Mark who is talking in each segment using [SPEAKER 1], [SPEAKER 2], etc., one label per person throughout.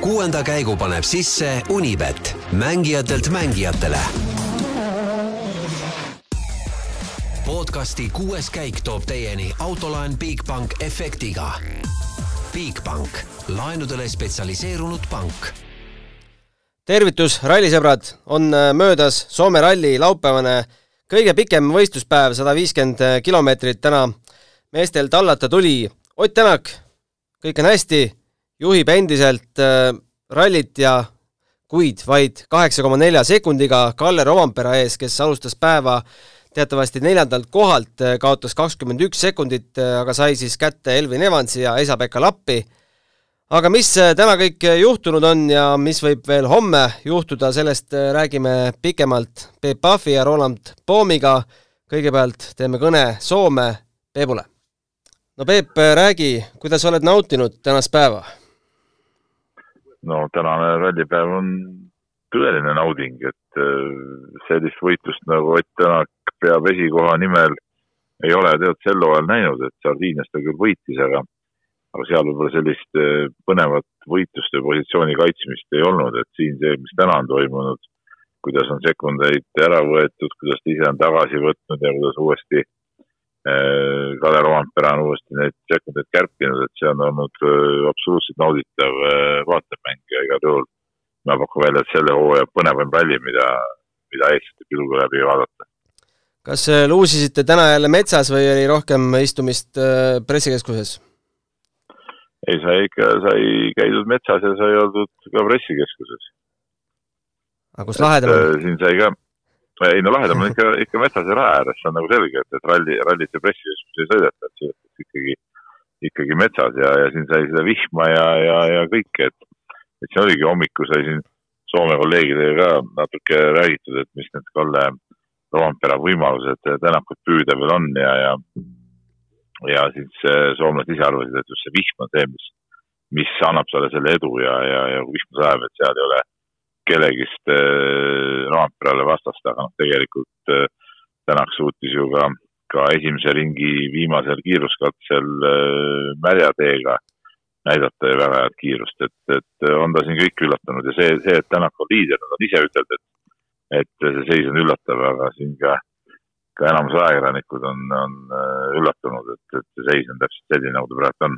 [SPEAKER 1] kuuenda käigu paneb sisse Unibet, mängijatelt mängijatele. podcasti kuues käik toob teieni autolaen Bigbank efektiga. Bigbank, laenudele spetsialiseerunud pank
[SPEAKER 2] tervitus, rallisõbrad, on äh, möödas Soome ralli laupäevane kõige pikem võistluspäev, sada viiskümmend kilomeetrit täna meestel tallata tuli. Ott Tänak, kõik on hästi, juhib endiselt äh, rallit ja kuid vaid kaheksa koma nelja sekundiga Kalle Rovampera ees, kes alustas päeva teatavasti neljandalt kohalt, äh, kaotas kakskümmend üks sekundit, aga sai siis kätte Elvin Evansi ja Esa-Pekka Lappi aga mis äh, täna kõik äh, juhtunud on ja mis võib veel homme juhtuda, sellest äh, räägime pikemalt Peep Pahvi ja Roland Poomiga. kõigepealt teeme kõne Soome Peebule. no Peep, räägi, kuidas oled nautinud tänast päeva?
[SPEAKER 3] No tänane rallipäev on tõeline nauding, et sellist võitlust nagu Ott Tänak peab esikoha nimel ei ole tead sel hooajal näinud, et Sardiinias ta küll võitis, aga aga seal võib-olla sellist eh, põnevat võitlust ja positsiooni kaitsmist ei olnud, et siin see, mis täna on toimunud, kuidas on sekundeid ära võetud, kuidas ta ise on tagasi võtnud ja kuidas uuesti äh, Kalle Rompera on uuesti neid sekundeid kärpinud, et see on olnud äh, absoluutselt nauditav äh, vaatemäng ja igal juhul ma pakun välja, et selle hooaja põnevaim ralli, mida, mida eestlate pilgu läbi vaadata.
[SPEAKER 2] kas luusisite täna jälle metsas või oli rohkem istumist pressikeskuses?
[SPEAKER 3] ei, sai ikka, sai käidud metsas ja sai oldud ka pressikeskuses.
[SPEAKER 2] aga kus lahedam on?
[SPEAKER 3] siin sai ka, ei no lahedam on ikka, ikka metsas ja rae ääres, see on nagu selge, et, et ralli, rallit ja pressikeskuses ei sõideta, et sõidetakse ikkagi, ikkagi metsas ja, ja siin sai seda vihma ja, ja, ja kõike, et, et siin oligi hommikul sai siin Soome kolleegidega ka natuke räägitud, et mis need Kalle Roompere võimalused Tänakut püüda veel on ja, ja ja siis äh, soomlased ise arvasid, et just see vihm on see, mis, mis annab talle selle edu ja, ja, ja kui vihm sajab, et seal ei ole kellegist äh, Raamperale vastast, aga noh, tegelikult äh, Tänak suutis ju ka, ka esimese ringi viimasel kiiruskatsel äh, märjateega näidata väga head kiirust, et, et on ta siin kõik üllatanud ja see, see, et Tänak on liider, nad on ise ütelnud, et et see seis on üllatav, aga siin ka ka enamus ajakirjanikud on, on üllatunud, et, et see seis on täpselt selline, nagu ta praegu on.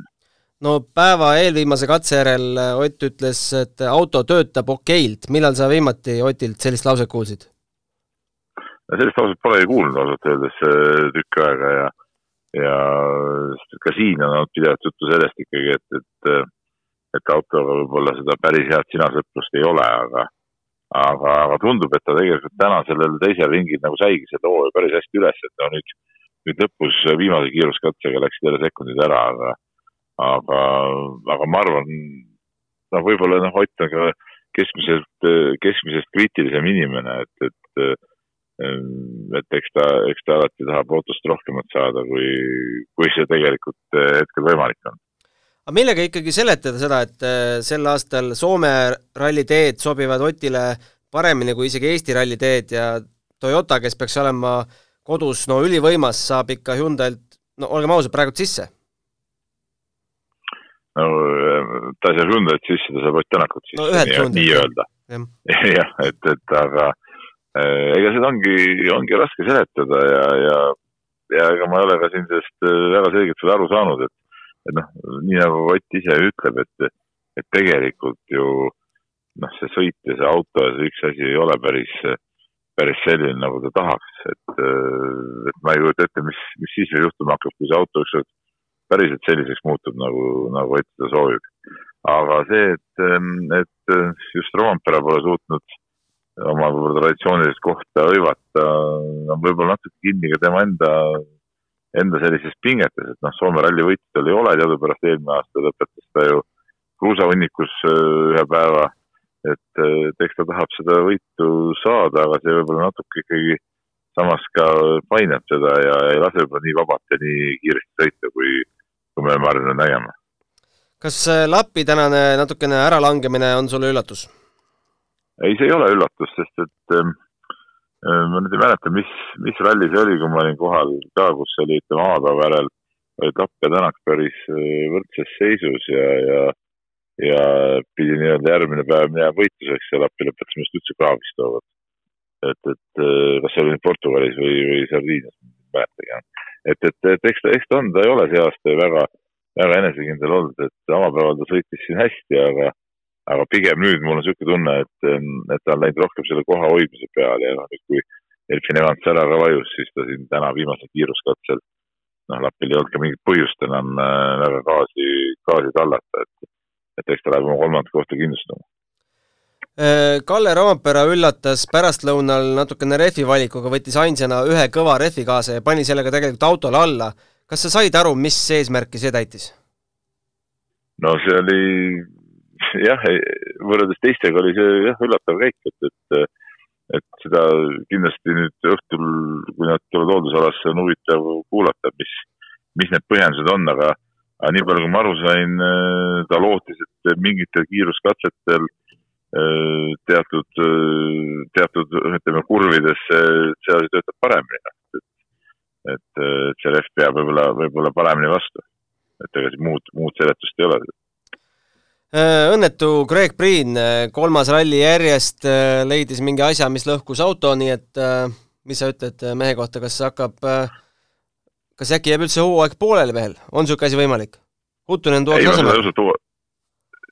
[SPEAKER 2] No päeva eelviimase katse järel äh, Ott ütles, et auto töötab okeilt, millal sa viimati Otilt sellist lauset kuulsid?
[SPEAKER 3] sellist lauset polegi kuulnud ausalt öeldes äh, tükk aega ja, ja ka siin on olnud pidevalt juttu sellest ikkagi, et, et et autoga võib-olla seda päris head sinasõprust ei ole, aga aga, aga tundub, et ta tegelikult täna sellel teisel ringil nagu saigi selle hoo päris hästi üles, et no nüüd, nüüd lõpus viimase kiiruskatsega läksid jälle sekundid ära, aga, aga, aga ma arvan, noh, võib-olla noh, Ott on ka keskmiselt, keskmisest kriitilisem inimene, et, et et eks ta, eks ta alati tahab autost rohkemat saada, kui, kui see tegelikult hetkel võimalik on
[SPEAKER 2] aga millega ikkagi seletada seda, et äh, sel aastal Soome ralliteed sobivad Otile paremini kui isegi Eesti ralliteed ja Toyota, kes peaks olema kodus no ülivõimas, saab ikka Hyundai'lt, no olgem ausad, praegu sisse?
[SPEAKER 3] No äh, ta ei saa Hyundai'lt sisse, ta saab Ott Tänakut sisse no,, nii-öelda. jah, et, et aga äh, ega seda ongi, ongi raske seletada ja, ja, ja ega ma ei ole ka siin sellest väga selgelt veel aru saanud, et et noh, nii nagu Ott ise ütleb, et, et tegelikult ju noh, see sõit ja see auto ja see üks asi ei ole päris, päris selline, nagu ta tahaks, et, et ma ei kujuta ette, mis, mis siis veel juhtuma hakkab, kui see auto ükskord päriselt selliseks muutub, nagu, nagu Ott seda soovib. aga see, et, et just Roompere pole suutnud oma võib-olla traditsioonilist kohta hõivata, on võib-olla natuke kinni ka tema enda enda sellises pingetes, et noh, Soome ralli võitu tal ei ole, teadupärast eelmine aasta lõpetas ta ju kruusahunnikus äh, ühe päeva, et, et eks ta tahab seda võitu saada, aga see võib-olla natuke ikkagi samas ka painab seda ja ei lase võib-olla nii vabalt ja nii kiiresti sõita, kui, kui me oleme harjunud nägema.
[SPEAKER 2] kas äh, Lapi tänane natukene äralangemine on sulle üllatus?
[SPEAKER 3] ei, see ei ole üllatus, sest et ähm, Äh, ma nüüd ei mäleta, mis, mis ralli see oli, kui ma olin kohal ka, kus oli, ütleme, avapäeva järel olid Lapp ja Tänak päris äh, võrdses seisus ja, ja ja pidi nii-öelda järgmine päev minema võitluseks ja Lappi lõpetas arust üldse kraavis tookord. et, et äh, kas see oli Portugalis või, või Sardiinias, mäletagi enam. et, et, et eks ta, eks ta on, ta ei ole see aasta väga, väga enesekindel olnud, et omapäeval ta sõitis siin hästi, aga aga pigem nüüd mul on niisugune tunne, et, et ta on läinud rohkem selle koha hoidmise peale ja noh, nüüd kui Elfin Evans ära ka vajus, siis ta siin täna viimasel kiiruskatsel, noh, Lapil ei olnud ka mingit põhjust enam äh, väga gaasi, gaasi tallata, et, et eks ta läheb oma kolmandat kohta kindlustama.
[SPEAKER 2] Äh, Kalle Roompere üllatas pärastlõunal natukene rehvi valikuga, võttis ainsana ühe kõva rehvi kaasa ja pani sellega tegelikult autole alla. kas sa said aru, mis eesmärki see täitis?
[SPEAKER 3] no see oli jah, võrreldes teistega oli see jah, üllatav käik, et, et et seda kindlasti nüüd õhtul, kui nad tulevad hooldusalasse, on huvitav kuulata, mis, mis need põhjendused on, aga, aga nii palju, kui ma aru sain, ta lootis, et mingitel kiiruskatsetel teatud, teatud ütleme kurvides see asi töötab paremini. et, et, et see rehv peab võib-olla, võib-olla paremini vastu. et ega siis muud, muud seletust ei ole
[SPEAKER 2] Äh, õnnetu Greg Priin, äh, kolmas ralli järjest, äh, leidis mingi asja, mis lõhkus auto, nii et mis sa ütled mehe kohta, kas hakkab, kas äkki jääb üldse hooaeg pooleli veel, on niisugune asi võimalik? Huttunen tuuakse asemele?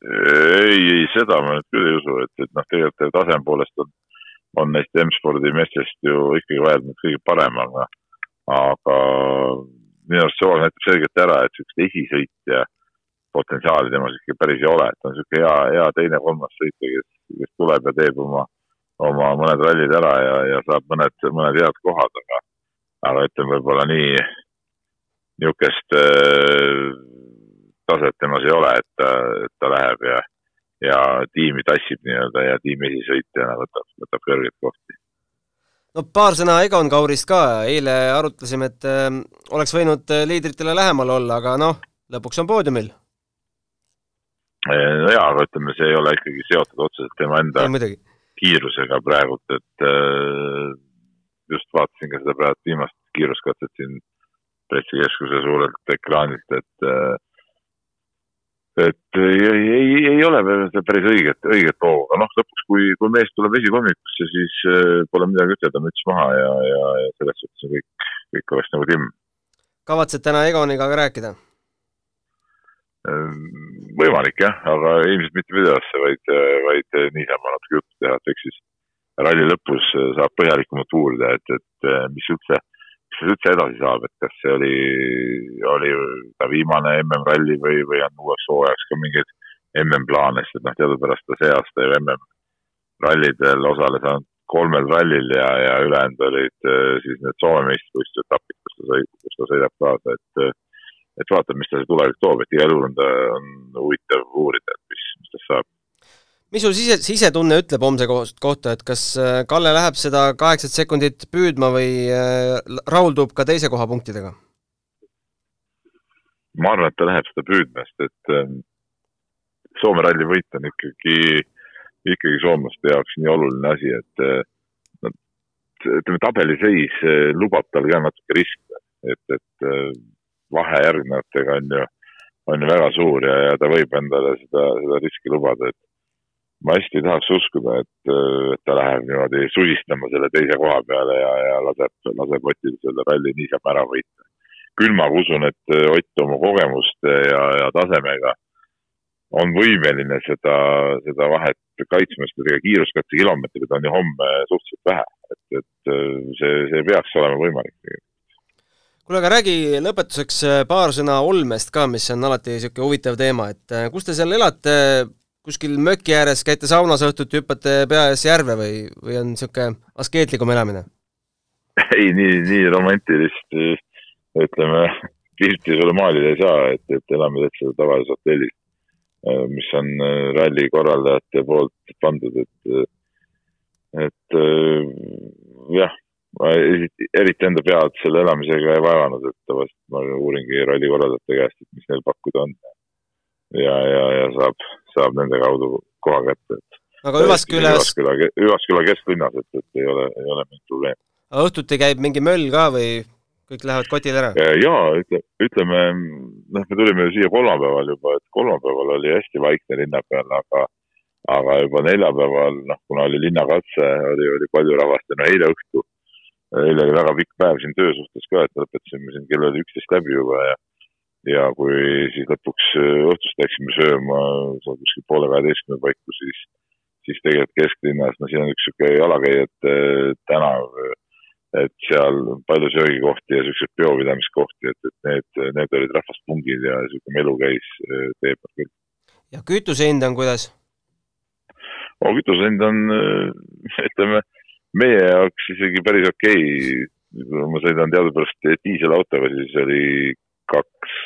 [SPEAKER 3] Ei, ei, seda ma nüüd küll ei usu, et, et noh, tegelikult taseme poolest on, on neist M-spordi meestest ju ikkagi vaieldamatult kõige parem, aga, aga minu arust hooaeg näitab selgelt ära, et niisugust esisõitja potentsiaali temas ikka päris ei ole, et on niisugune hea, hea teine-kolmas sõitja, kes, kes tuleb ja teeb oma, oma mõned rallid ära ja, ja saab mõned, mõned head kohad, aga, aga ütleme, võib-olla nii, niisugust äh, taset temas ei ole, et ta, ta läheb ja, ja tiimi tassib nii-öelda ja tiimi esisõitjana võtab, võtab kõrgeid kohti.
[SPEAKER 2] No paar sõna Egon Kaurist ka, eile arutlesime, et äh, oleks võinud äh, liidritele lähemal olla, aga noh, lõpuks on poodiumil.
[SPEAKER 3] No jaa, aga ütleme, see ei ole ikkagi seotud otseselt tema enda ei, kiirusega praegult, et äh, just vaatasin ka seda praegu viimast kiiruskatset siin pressikeskuse suurelt ekraanilt, et äh, et ei, ei, ei ole päris õiget, õiget hoogu, aga noh, lõpuks, kui, kui mees tuleb esikolmikusse, siis äh, pole midagi ütelda, müts maha ja, ja, ja selles suhtes on kõik, kõik oleks nagu timm.
[SPEAKER 2] kavatsed täna Egoniga ka rääkida?
[SPEAKER 3] Ehm, võimalik jah, aga ilmselt mitte videosse, vaid, vaid niisama natuke juttu teha, et eks siis ralli lõpus saab põhjalikumalt uurida, et, et mis üldse, mis siis üldse edasi saab, et kas see oli, oli ta viimane MM-ralli või, või on uueks hooajaks ka mingeid MM-plaane, sest noh, teadupärast ta see aasta ju MM-rallidel osales ainult kolmel rallil ja, ja ülejäänud olid siis need Soome meistrivõistluse etapid, kus ta sõi, kus ta sõidab kaasa, et et vaatab, mis ta see tulevik toob, et igal juhul on ta, on huvitav uurida, et mis, mis tast saab.
[SPEAKER 2] Mis sul sise, sisetunne ütleb homse kohta, et kas äh, Kalle läheb seda kaheksat sekundit püüdma või äh, rahuldub ka teise koha punktidega?
[SPEAKER 3] ma arvan, et ta läheb seda püüdma, sest et ähm, Soome ralli võit on ikkagi, ikkagi soomlaste jaoks nii oluline asi, et noh, ütleme, tabeliseis lubab tal ka natuke riskida, et, et vahe järgnevatega on ju, on ju väga suur ja, ja ta võib endale seda, seda riski lubada, et ma hästi tahaks uskuda, et, et ta läheb niimoodi sudistama selle teise koha peale ja, ja laseb, laseb Otil selle ralli niisama ära võita. küll ma usun, et Ott oma kogemuste ja, ja tasemega on võimeline seda, seda vahet kaitsma, sest ega kiiruskatse kilomeetrid on ju homme suhteliselt vähe, et, et see, see peaks olema võimalik
[SPEAKER 2] kuule, aga räägi lõpetuseks äh, paar sõna olmest ka, mis on alati niisugune huvitav teema, et äh, kus te seal elate, kuskil möki ääres, käite saunas õhtuti, hüppate pea ees järve või, või on niisugune askeetlikum elamine?
[SPEAKER 3] ei, nii, nii romantilist ütleme, pilti sulle maalida ei saa, et, et elame täitsa tavalises hotellis, äh, mis on ralli korraldajate poolt pandud, et, et jah ma eriti enda pead selle elamisega ei vaevanud, et tavaliselt ma uuringi ralli korraldajate käest, et mis neil pakkuda on. Ja, ja, ja saab, saab nende kaudu koha kätte, et.
[SPEAKER 2] aga Üvaskülas.
[SPEAKER 3] Üvasküla, Üvasküla kesklinnas, et, et ei ole, ei ole mingit probleemi.
[SPEAKER 2] aga õhtuti käib mingi möll ka või kõik lähevad kotile ära?
[SPEAKER 3] ja ütle, ütleme, noh, me tulime ju siia kolmapäeval juba, et kolmapäeval oli hästi vaikne linna peal, aga aga juba neljapäeval, noh, kuna oli linnakatse, oli, oli palju rahvast ja no eile õhtu, eile oli väga pikk päev siin töö suhtes ka, et lõpetasime siin kell oli üksteist läbi juba ja ja kui siis lõpuks õhtust läksime sööma, seal kuskil poole kaheteistkümne paiku, siis, siis tegelikult kesklinnas, no siin on üks niisugune jalakäijate tänav, et seal palju söögikohti ja niisuguseid peopidamiskohti, et, et need, need olid rahvaspungid ja niisugune melu käis tee peal küll.
[SPEAKER 2] ja kütuse hind on kuidas?
[SPEAKER 3] no kütuse hind on, ütleme, meie jaoks isegi päris okei okay.. ma sõidan teadupärast diiselautoga, siis oli kaks,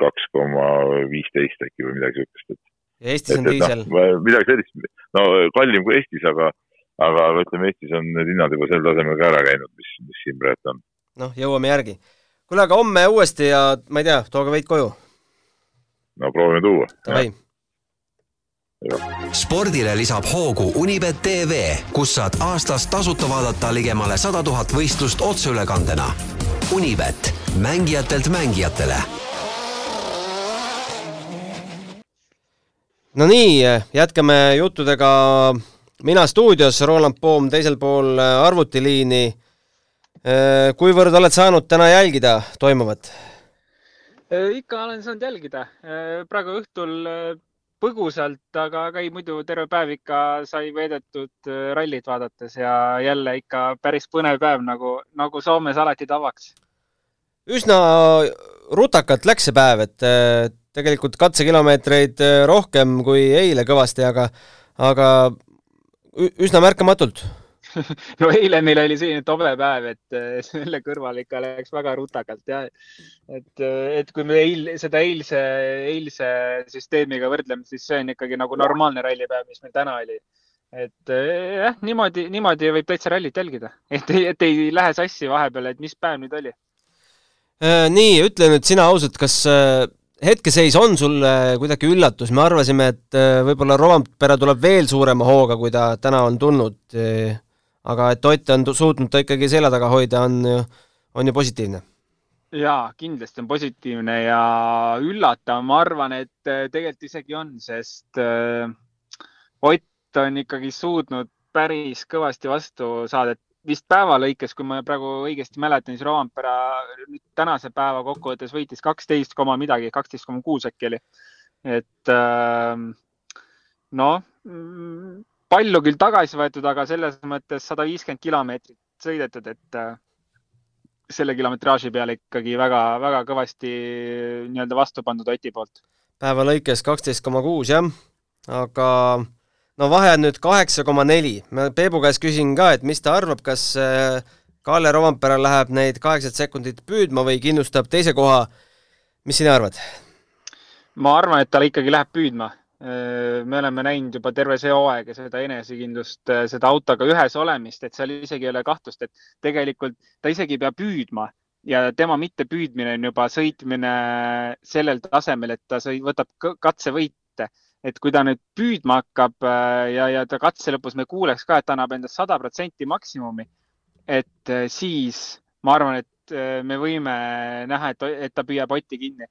[SPEAKER 3] kaks koma viisteist äkki või midagi niisugust, et.
[SPEAKER 2] ja Eestis et, on diisel
[SPEAKER 3] no,? midagi sellist, no kallim kui Eestis, aga, aga ütleme, Eestis on need hinnad juba sel tasemel ka ära käinud, mis, mis siin praegu on.
[SPEAKER 2] noh, jõuame järgi. kuule, aga homme uuesti ja ma ei tea, tooge veid koju.
[SPEAKER 3] no proovime tuua.
[SPEAKER 2] Davai
[SPEAKER 1] spordile lisab hoogu Unibet tv, kus saad aastas tasuta vaadata ligemale sada tuhat võistlust otseülekandena. Unibet, mängijatelt mängijatele.
[SPEAKER 2] No nii, jätkame juttudega. mina stuudios, Roland Poom teisel pool arvutiliini. kuivõrd oled saanud täna jälgida toimuvat?
[SPEAKER 4] ikka olen saanud jälgida. praegu õhtul põgusalt, aga, aga ei, muidu terve päev ikka sai veedetud äh, rallit vaadates ja jälle ikka päris põnev päev, nagu, nagu Soomes alati tavaks.
[SPEAKER 2] üsna rutakalt läks see päev, et äh, tegelikult katsekilomeetreid äh, rohkem kui eile kõvasti, aga, aga üsna märkamatult
[SPEAKER 4] no eile meil oli selline tobe päev, et äh, selle kõrval ikka läks väga rutakalt ja et, äh, et kui me eil, seda eilse, eilse süsteemiga võrdleme, siis see on ikkagi nagu normaalne rallipäev, mis meil täna oli. et jah, niimoodi, niimoodi võib täitsa rallit jälgida, et, et ei lähe sassi vahepeal, et mis päev nüüd oli.
[SPEAKER 2] nii, ütle nüüd sina ausalt, kas hetkeseis on sulle kuidagi üllatus, me arvasime, et võib-olla Rompera tuleb veel suurema hooga, kui ta täna on tulnud aga et Ott on suutnud ta ikkagi selja taga hoida, on, on ju positiivne.
[SPEAKER 4] jaa, kindlasti on positiivne ja üllatav, ma arvan, et äh, tegelikult isegi on, sest äh, Ott on ikkagi suutnud päris kõvasti vastu saada, et vist päeva lõikes, kui ma praegu õigesti mäletan, siis nüüd tänase päeva kokkuvõttes võitis kaksteist koma midagi, kaksteist koma kuus äkki oli. et äh, noh, palju küll tagasi võetud, aga selles mõttes sada viiskümmend kilomeetrit sõidetud, et äh, selle kilometraaži peale ikkagi väga-väga kõvasti nii-öelda vastu pandud Oti poolt.
[SPEAKER 2] päeva lõikes kaksteist koma kuus, jah, aga no vahe on nüüd kaheksa koma neli. ma Peebu käest küsin ka, et mis ta arvab, kas äh, Kalle Rovampere läheb neid kaheksat sekundit püüdma või kindlustab teise koha. mis sina arvad?
[SPEAKER 4] ma arvan, et ta ikkagi läheb püüdma, Äh, me oleme näinud juba terve see hooaeg ja seda enesekindlust, äh, seda autoga ühes olemist, et seal isegi ei ole kahtlust, et tegelikult ta isegi ei pea püüdma ja tema mittepüüdmine on juba sõitmine sellel tasemel, et ta võtab katsevõite. Et kui ta nüüd püüdma hakkab äh, ja, ja ta katse lõpus me kuuleks ka, et ta annab endast sada protsenti maksimumi, et siis ma arvan, et me võime näha, et, et ta püüab Otti kinni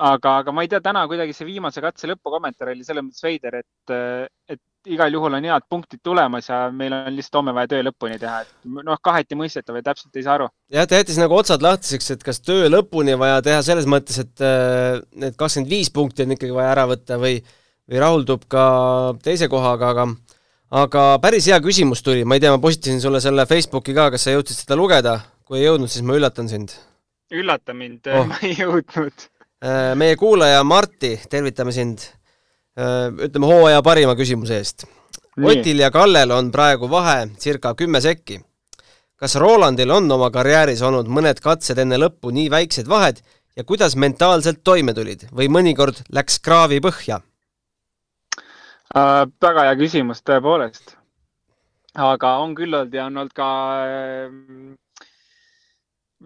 [SPEAKER 4] aga, aga ma ei tea, täna kuidagi see viimase katse lõpukommentaar oli selles mõttes veider, et, et igal juhul on head punktid tulemas ja meil on lihtsalt homme vaja töö lõpuni teha, et noh, kaheti mõistetav ja täpselt ei saa aru.
[SPEAKER 2] jah, ta jättis nagu otsad lahtiseks, et kas töö lõpuni vaja teha selles mõttes, et need kakskümmend viis punkti on ikkagi vaja ära võtta või, või rahuldub ka teise kohaga, aga aga päris hea küsimus tuli, ma ei tea, ma postitasin sulle selle Facebooki ka, kas sa jõudsid seda lugeda? kui ei jõudnud, siis ma üllatan sind.
[SPEAKER 4] üllata mind oh., ma ei jõudnud
[SPEAKER 2] Äh, meie kuulaja Marti, tervitame sind, äh, ütleme hooaja parima küsimuse eest. Otil ja Kallel on praegu vahe circa kümme sekki. kas Rolandil on oma karjääris olnud mõned katsed enne lõppu nii väiksed vahed ja kuidas mentaalselt toime tulid või mõnikord läks kraavi põhja
[SPEAKER 4] äh,? väga hea küsimus, tõepoolest. aga on küll olnud ja on olnud ka äh,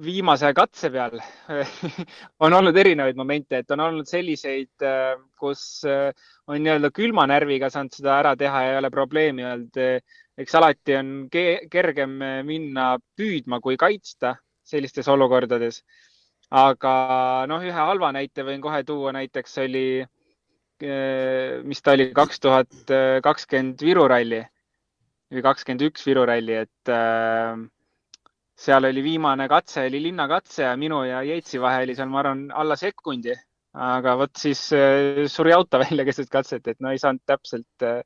[SPEAKER 4] viimase katse peal on olnud erinevaid momente, et on olnud selliseid, äh, kus äh, on nii-öelda külma närviga saanud seda ära teha ja ei ole probleemi olnud. eks alati on kergem minna püüdma kui kaitsta, sellistes olukordades. aga noh, ühe halva näite võin kohe tuua, näiteks oli, äh, mis ta oli, kaks tuhat kakskümmend Viru ralli või kakskümmend üks Viru ralli, et äh, seal oli viimane katse, oli linnakatse ja minu ja Jeitsi vahe oli seal, ma arvan, alla sekundi aga vot siis äh, suri auto välja keset katset, et no ei saanud täpselt äh,,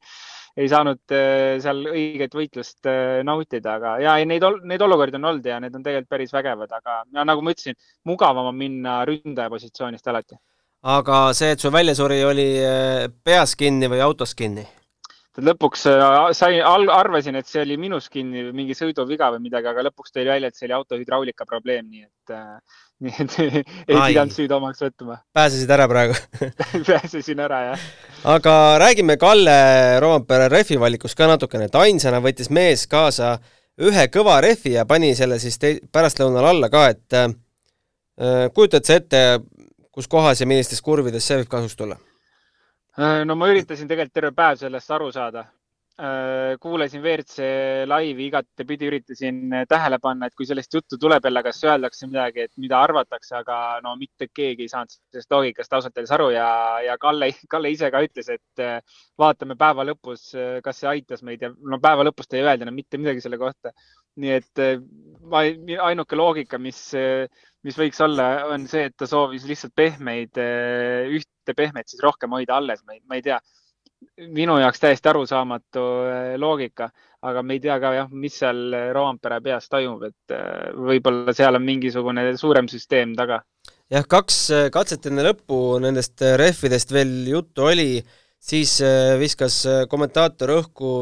[SPEAKER 4] ei saanud äh, seal õiget võitlust nautida, aga ja ei, neid, neid olukordi on olnud ja need on tegelikult päris vägevad, aga ja, nagu ma ütlesin, mugavam on minna ründaja positsioonist alati.
[SPEAKER 2] aga see, et sul välja suri, oli peas kinni või autos kinni?
[SPEAKER 4] Lõpuks äh, sai, arvasin, et see oli minus kinni mingi sõiduviga või midagi, aga lõpuks tuli välja, et see oli auto hüdraulika probleem, nii et äh,, nii et ei pidanud süüd omaks võtma.
[SPEAKER 2] pääsesid ära praegu
[SPEAKER 4] pääsesin ära, jah.
[SPEAKER 2] aga räägime Kalle Roompere rehvi valikust ka natukene, et ainsana võttis mees kaasa ühe kõva rehvi ja pani selle siis pärastlõunal alla ka, et äh, kujutad sa ette, kus kohas ja millistes kurvides see võib kasuks tulla?
[SPEAKER 4] Äh, no ma üritasin tegelikult terve päev sellest aru saada. Äh, kuulasin WRC laivi igatepidi, üritasin tähele panna, et kui sellest juttu tuleb jälle, kas öeldakse midagi, et mida arvatakse, aga no mitte keegi ei saanud sellest loogikast ausalt öeldes aru ja, ja Kalle, Kalle ise ka ütles, et äh, vaatame päeva lõpus, kas see aitas meid ja no päeva lõpus ta ei öelnud enam mitte midagi selle kohta. nii et ma, ainuke loogika, mis mis võiks olla, on see, et ta soovis lihtsalt pehmeid, eh, ühte pehmet siis rohkem hoida alles, ma ei tea. minu jaoks täiesti arusaamatu eh, loogika, aga me ei tea ka jah, mis seal Roompere peas toimub, et eh, võib-olla seal on mingisugune suurem süsteem taga.
[SPEAKER 2] jah, kaks katset enne lõppu nendest rehvidest veel juttu oli, siis viskas kommentaator õhku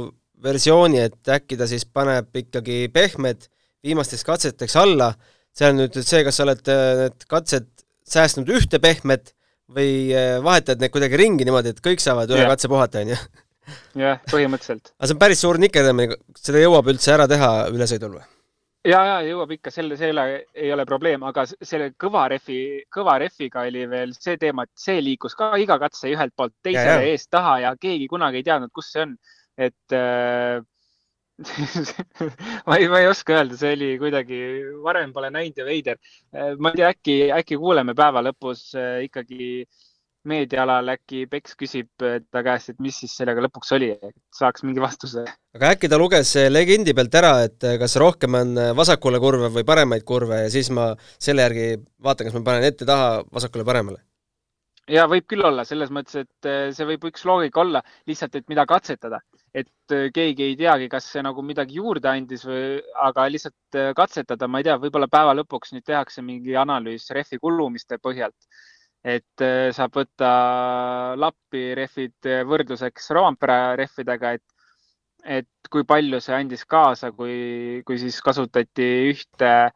[SPEAKER 2] versiooni, et äkki ta siis paneb ikkagi pehmed viimasteks katseteks alla see on nüüd see, kas sa oled äh, need katsed säästnud ühte pehmet või äh, vahetad need kuidagi ringi niimoodi, et kõik saavad ühe yeah. katse puhata, on ju?
[SPEAKER 4] jah, põhimõtteliselt.
[SPEAKER 2] aga see on päris suur nikerdamine, seda jõuab üldse ära teha ülesõidul või?
[SPEAKER 4] ja, ja jõuab ikka, selle, see ei ole, probleem, aga selle kõva refi, kõva refiga oli veel see teema, et see liikus ka iga katse ühelt poolt teisele eest taha ja keegi kunagi ei teadnud, kus see on. et äh, ma ei, ma ei oska öelda, see oli kuidagi, varem pole näinud ja veider. Äh, ma ei tea, äkki, äkki kuuleme päeva lõpus äh, ikkagi meediaalal, äkki Peks küsib ta käest, et mis siis sellega lõpuks oli, et saaks mingi vastuse.
[SPEAKER 2] aga äkki ta luges legendi pealt ära, et kas rohkem on vasakule kurve või paremaid kurve ja siis ma selle järgi vaatan, kas ma panen ette-taha vasakule-paremale?
[SPEAKER 4] ja võib küll olla, selles mõttes, et äh, see võib üks loogika olla, lihtsalt, et mida katsetada, et äh, keegi ei teagi, kas see nagu midagi juurde andis või, aga lihtsalt äh, katsetada, ma ei tea, võib-olla päeva lõpuks nüüd tehakse mingi analüüs rehvi kulumiste põhjalt. et saab võtta lappi rehvid võrdluseks Roompere rehvidega, et, et kui palju see andis kaasa, kui, kui siis kasutati ühte äh, Äh,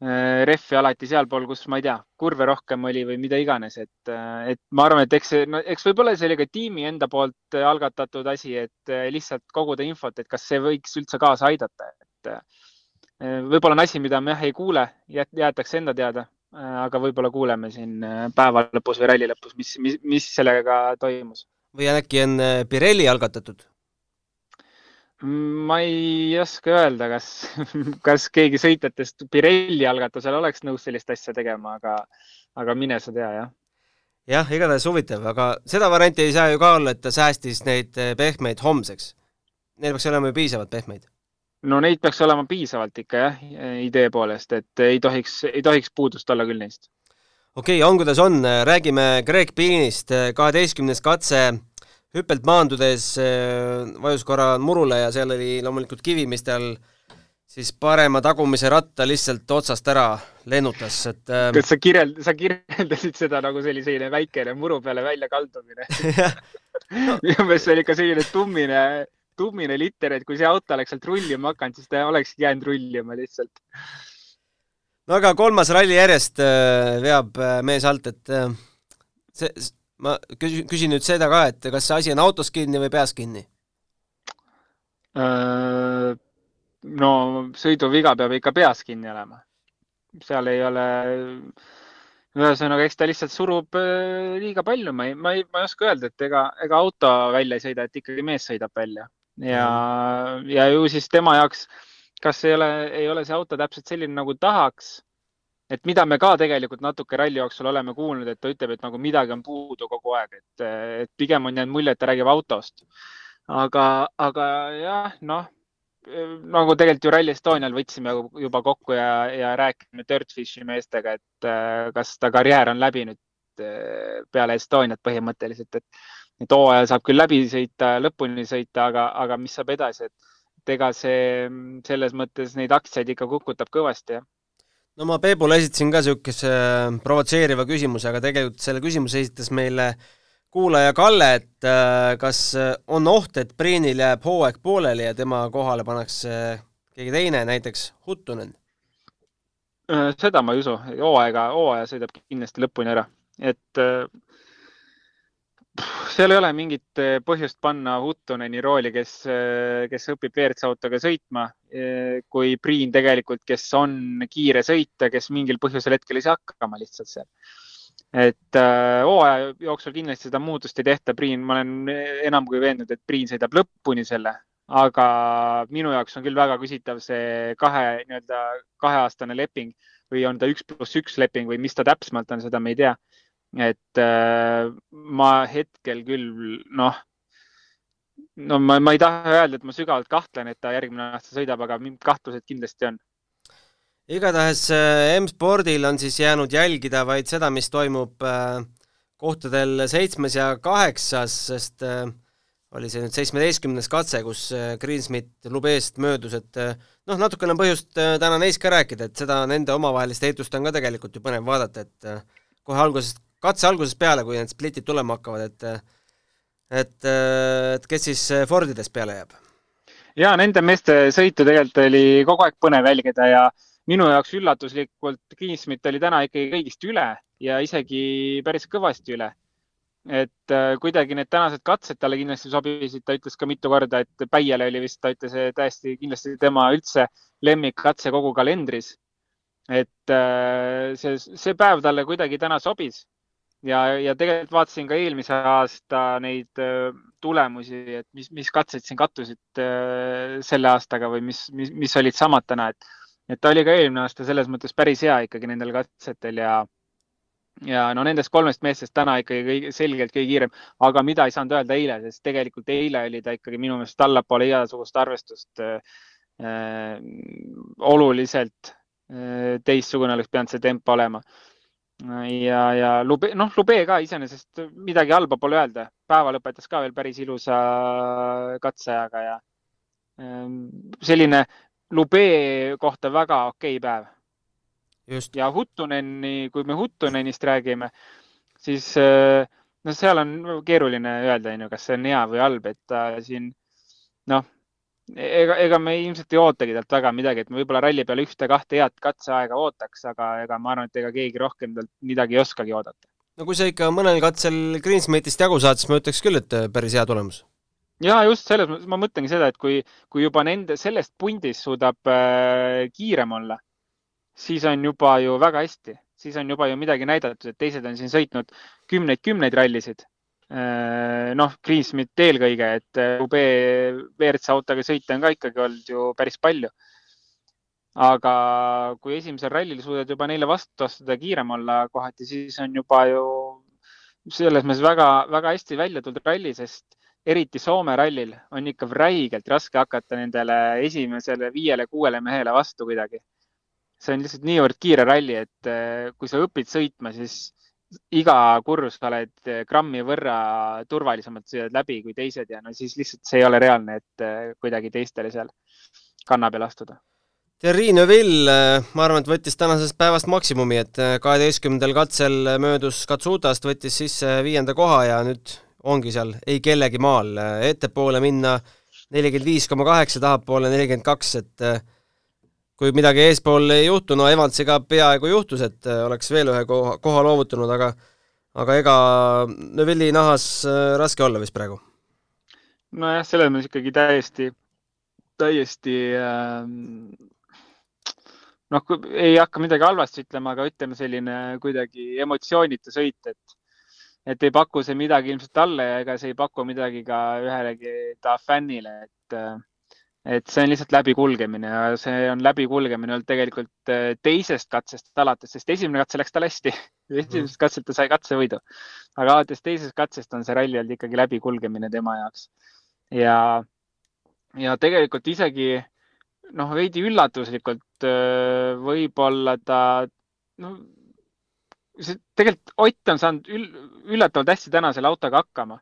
[SPEAKER 4] rehvi alati sealpool, kus ma ei tea, kurve rohkem oli või mida iganes, et, äh, et ma arvan, et eks see, no eks võib-olla see oli ka tiimi enda poolt algatatud asi, et äh, lihtsalt koguda infot, et kas see võiks üldse kaasa aidata, et võib-olla on asi, mida me jah ei kuule, jäetakse enda teada, aga võib-olla kuuleme siin päeva lõpus või ralli lõpus, mis, mis, mis sellega toimus.
[SPEAKER 2] või äkki on Pirelli algatatud?
[SPEAKER 4] Ma ei oska öelda, kas, kas keegi sõitjatest Pirelli algatusel oleks nõus sellist asja tegema, aga, aga mine sa tea, jah.
[SPEAKER 2] jah, igatahes huvitav, aga seda varianti ei saa ju ka olla, et ta säästis neid eh, pehmeid homseks. Neil peaks olema ju piisavalt pehmeid.
[SPEAKER 4] no neid peaks olema piisavalt ikka jah, idee poolest, et ei tohiks, ei tohiks puudust olla küll neist.
[SPEAKER 2] okei okay,, on kuidas on, räägime Greg Beanist, kaheteistkümnes katse hüppelt maandudes äh, vajus korra murule ja seal oli loomulikult kivi, mis tal siis parema tagumise ratta lihtsalt otsast ära lennutas, et
[SPEAKER 4] äh, kas sa kirjeld-, sa kirjeldasid seda nagu selline väikene muru peale välja kaldumine? Minu meelest see oli ikka selline tummine, tummine liter, et kui see auto oleks sealt rullima hakanud, siis ta olekski jäänud rullima lihtsalt.
[SPEAKER 2] no aga kolmas ralli järjest äh, veab mees alt, et see, ma küsin, küsin nüüd seda ka, et kas see asi on autos kinni või peas kinni?
[SPEAKER 4] Äh, no sõiduviga peab ikka peas kinni olema. seal ei ole, ühesõnaga, eks ta lihtsalt surub äh, liiga palju, ma ei, ma ei, ma ei oska öelda, et ega, ega auto välja ei sõida, et ikkagi mees sõidab välja ja mm., ja ju siis tema jaoks kas ei ole, ei ole see auto täpselt selline, nagu tahaks. Et mida me ka tegelikult natuke ralli jooksul oleme kuulnud, et ta ütleb, et nagu midagi on puudu kogu aeg, et, et pigem on jäänud mulje, et ta räägib autost. aga, aga jah, noh, nagu tegelikult ju Rally Estonial võtsime juba kokku ja, ja rääkisime Dirtfishi meestega, et kas ta karjäär on läbi nüüd peale Estoniat põhimõtteliselt, et, et hooaja saab küll läbi sõita, lõpuni sõita, aga, aga mis saab edasi, et et ega see selles mõttes neid aktsiaid ikka kukutab kõvasti, jah
[SPEAKER 2] no ma Peebule esitasin ka niisuguse äh, provotseeriva küsimuse, aga tegelikult selle küsimuse esitas meile kuulaja Kalle, et äh, kas äh, on oht, et Priinil jääb hooaeg pooleli ja tema kohale pannakse keegi teine, näiteks Huttunen?
[SPEAKER 4] seda ma ei usu, hooaega, hooaja sõidab kindlasti lõpuni ära, et seal ei ole mingit eh, põhjust panna Huttuneni rooli, kes, eh, kes õpib WRC autoga sõitma, eh, kui Priin tegelikult, kes on kiire sõita, kes mingil põhjusel hetkel ei saa hakkama lihtsalt seal. et hooaja jooksul kindlasti seda muutust ei tehta, Priin, ma olen enam kui veendunud, et Priin sõidab lõpuni selle, aga minu jaoks on küll väga küsitav see kahe nii-öelda kaheaastane leping või on ta üks pluss üks leping või mis ta täpsemalt on, seda me ei tea et äh, ma hetkel küll noh, no ma, ma ei taha öelda, et ma sügavalt kahtlen, et ta järgmine aasta sõidab, aga kahtlused kindlasti on.
[SPEAKER 2] igatahes äh, M-spordil on siis jäänud jälgida vaid seda, mis toimub äh, kohtadel seitsmes ja kaheksas, sest oli see nüüd seitsmeteistkümnes katse, kus Greensmit Lubeest möödus, et noh, natukene on põhjust täna neist ka rääkida, et seda nende omavahelist heitlust on ka tegelikult ju põnev vaadata, et kohe algusest katse algusest peale, kui need splitid tulema hakkavad, et et, et kes siis Fordidest peale jääb?
[SPEAKER 4] ja nende meeste sõitu tegelikult oli kogu aeg põnev jälgida ja minu jaoks üllatuslikult Greensmit oli täna ikkagi kõigist üle ja isegi päris kõvasti üle. et äh, kuidagi need tänased katsed talle kindlasti sobisid, ta ütles ka mitu korda, et Päiele oli vist, ta ütles täiesti kindlasti tema üldse lemmikkatse kogu kalendris. et äh, see, see päev talle kuidagi täna sobis ja, ja tegelikult vaatasin ka eelmise aasta neid äh, tulemusi, et mis, mis katsed siin kattusid äh, selle aastaga või mis, mis, mis olid samad täna, et, et ta oli ka eelmine aasta selles mõttes päris hea ikkagi nendel katsetel ja, ja no nendest kolmest meestest täna ikkagi kõige, selgelt kõige kiirem, aga mida ei saanud öelda eile, sest tegelikult eile oli ta ikkagi minu meelest allapoole igasugust arvestust äh, äh, oluliselt äh, teistsugune oleks pidanud see tempo olema ja, ja Lube, noh, Lube ka iseenesest midagi halba pole öelda, päeva lõpetas ka veel päris ilusa katseajaga ja ehm, selline Lube kohta väga okei päev. ja Huttuneni, kui me Huttunenist räägime, siis noh, seal on keeruline öelda, on ju, kas see on hea või halb, et ta siin noh ega, ega me ilmselt ei ootagi talt väga midagi, et me võib-olla ralli peale ühte-kahte head katseaega ootaks, aga ega ma arvan, et ega keegi rohkem talt midagi ei oskagi oodata.
[SPEAKER 2] no kui sa ikka mõnel katsel Greensmitist jagu saad, siis ma ütleks küll, et päris hea tulemus.
[SPEAKER 4] ja just selles mõttes ma mõtlengi seda, et kui, kui juba nende sellest pundist suudab äh, kiirem olla, siis on juba ju väga hästi, siis on juba ju midagi näidatud, et teised on siin sõitnud kümneid-kümneid rallisid Äh, noh, Greensmit eelkõige, et UB WRC autoga sõita on ka ikkagi olnud ju päris palju. aga kui esimesel rallil suudad juba neile vastu astuda, kiirem olla kohati, siis on juba ju selles mõttes väga-väga hästi välja tulnud ralli, sest eriti Soome rallil on ikka räigelt raske hakata nendele esimesele viiele-kuuele mehele vastu kuidagi. see on lihtsalt niivõrd kiire ralli, et äh, kui sa õpid sõitma, siis iga kursus oled eh, grammi võrra turvalisemalt sõidad läbi kui teised ja no siis lihtsalt see ei ole reaalne, et eh, kuidagi teistele seal kanna peal astuda.
[SPEAKER 2] Thierry Neuville, eh, ma arvan, et võttis tänasest päevast maksimumi, et kaheteistkümnendal katsel möödus Katsutast, võttis sisse viienda koha ja nüüd ongi seal ei kellegi maal, ettepoole minna nelikümmend viis koma kaheksa, tahapoole nelikümmend kaks, et kui midagi eespool ei juhtu, no Evansiga peaaegu juhtus, et äh, oleks veel ühe koha, koha loovutanud, aga aga ega Neville'i nahas äh, raske olla vist praegu?
[SPEAKER 4] nojah, selles mõttes ikkagi täiesti, täiesti äh, noh, ei hakka midagi halvasti ütlema, aga ütleme selline kuidagi emotsioonitu sõit, et et ei paku see midagi ilmselt talle ja ega see ei paku midagi ka ühelegi ta fännile, et äh, et see on lihtsalt läbikulgemine ja see on läbikulgemine olnud tegelikult äh, teisest katsest alates, sest esimene katse läks tal hästi. Esimesest katselt ta sai katsevõidu, aga alates teisest katsest on see ralli olnud ikkagi läbikulgemine tema jaoks. ja, ja tegelikult isegi noh, veidi üllatuslikult äh, võib-olla ta, noh, see tegelikult Ott on saanud üll, üllatavalt hästi täna selle autoga hakkama,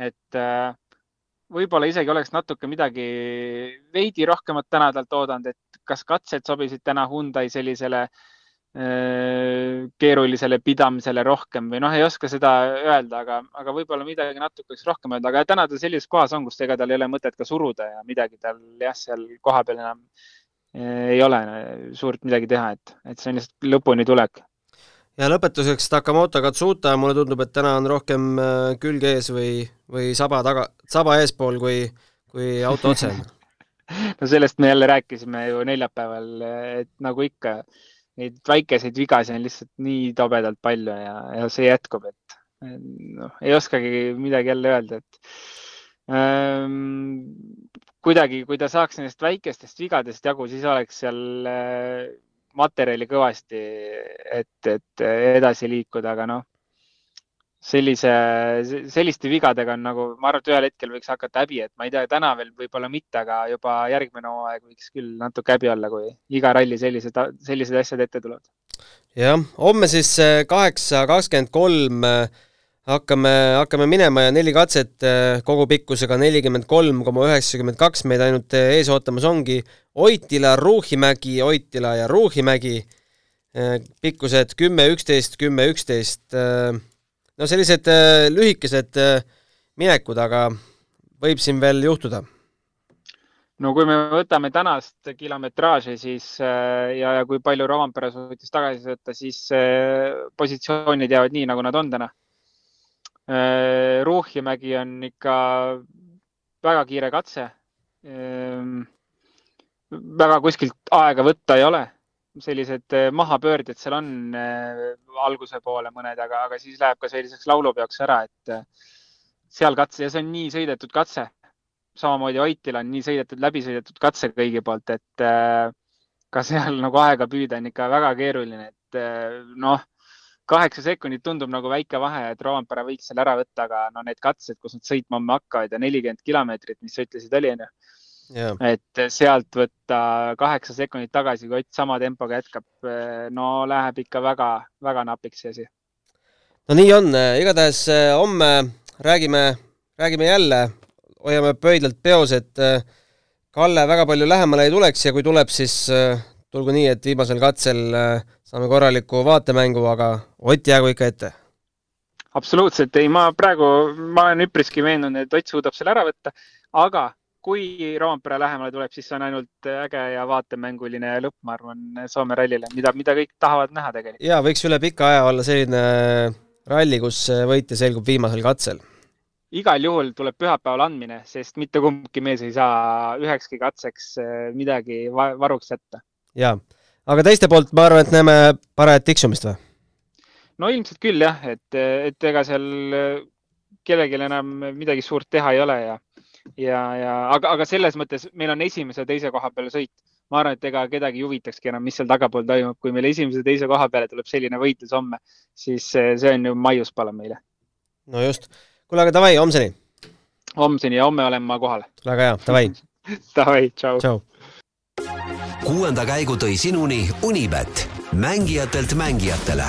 [SPEAKER 4] et äh, võib-olla isegi oleks natuke midagi veidi rohkemat täna talt oodanud, et kas katsed sobisid täna Hyundai sellisele keerulisele pidamisele rohkem või noh, ei oska seda öelda, aga, aga võib-olla midagi natuke võiks rohkem öelda, aga täna ta sellises kohas on, kus ega tal ei ole mõtet ka suruda ja midagi tal jah, seal kohapeal enam ei ole suurt midagi teha, et, et see on lihtsalt lõpuni tulek
[SPEAKER 2] ja lõpetuseks Takamoto Katsuta, mulle tundub, et täna on rohkem äh, külg ees või, või saba taga, saba eespool kui, kui auto otse
[SPEAKER 4] no sellest me jälle rääkisime ju neljapäeval, et nagu ikka, neid väikeseid vigasid on lihtsalt nii tobedalt palju ja, ja see jätkub, et noh, ei oskagi midagi jälle öelda, et ähm, kuidagi, kui ta saaks nendest väikestest vigadest jagu, siis oleks seal äh, materjali kõvasti, et, et edasi liikuda, aga noh, sellise, selliste vigadega on nagu, ma arvan, et ühel hetkel võiks hakata häbi, et ma ei tea, täna veel võib-olla mitte, aga juba järgmine hooaeg võiks küll natuke häbi olla, kui iga ralli sellised, sellised asjad ette tulevad.
[SPEAKER 2] jah, homme siis kaheksa kakskümmend kolm hakkame, hakkame minema ja neli katset eh, kogupikkusega nelikümmend kolm koma üheksakümmend kaks meid ainult eh, ees ootamas ongi Oitila, Ruuhimägi, Oitila ja Ruuhimägi, eh, pikkused kümme, üksteist, kümme, üksteist, no sellised lühikesed minekud, aga võib siin veel juhtuda.
[SPEAKER 4] No kui me võtame tänast kilometraaži, siis ja, ja kui palju Rovampere suutis tagasi võtta, siis positsioonid jäävad nii, nagu nad on täna. Äh, Ruuhjamägi on ikka väga kiire katse. Ähm, väga kuskilt aega võtta ei ole. sellised äh, mahapöörded seal on äh, alguse poole mõned, aga, aga siis läheb ka selliseks laulupeoks ära, et seal katse ja see on nii sõidetud katse. samamoodi Oitil on nii sõidetud, läbi sõidetud katse kõigi poolt, et ka seal nagu aega püüda on ikka väga keeruline, et noh kaheksa sekundit tundub nagu väike vahe, et Roompere võiks selle ära võtta, aga no need katsed, kus nad sõitma homme hakkavad ja nelikümmend kilomeetrit, mis sa ütlesid, oli onju. et sealt võtta kaheksa sekundit tagasi, kui Ott sama tempoga jätkab, no läheb ikka väga-väga napiks see asi.
[SPEAKER 2] no nii on, igatahes eh, homme räägime, räägime jälle, hoiame pöidlalt peos, et eh, Kalle väga palju lähemale ei tuleks ja kui tuleb, siis eh, tulgu nii, et viimasel katsel saame korraliku vaatemängu, aga Ott jäägu ikka ette.
[SPEAKER 4] absoluutselt ei, ma praegu, ma olen üpriski veendunud, et Ott suudab selle ära võtta, aga kui Roompere lähemale tuleb, siis see on ainult äge ja vaatemänguline lõpp, ma arvan, Soome rallile, mida, mida kõik tahavad näha tegelikult.
[SPEAKER 2] ja võiks üle pika aja olla selline ralli, kus võitja selgub viimasel katsel.
[SPEAKER 4] igal juhul tuleb pühapäeval andmine, sest mitte kumbki mees ei saa ühekski katseks midagi varuks jätta.
[SPEAKER 2] jaa aga teiste poolt ma arvan, et näeme parajat tiksumist või?
[SPEAKER 4] No ilmselt küll jah, et, et ega seal kellelgi enam midagi suurt teha ei ole ja, ja, ja aga, aga selles mõttes meil on esimese ja teise koha peale sõit. ma arvan, et ega kedagi ei huvitakski enam, mis seal tagapool toimub, kui meil esimese ja teise koha peale tuleb selline võitlus homme, siis see on ju maiuspala meile.
[SPEAKER 2] no just. kuule, aga davai, homseni.
[SPEAKER 4] homseni ja homme olen ma kohal.
[SPEAKER 2] väga hea, davai
[SPEAKER 4] davai, tšau.
[SPEAKER 2] tšau
[SPEAKER 1] kuuenda käigu tõi sinuni Unibet, mängijatelt mängijatele.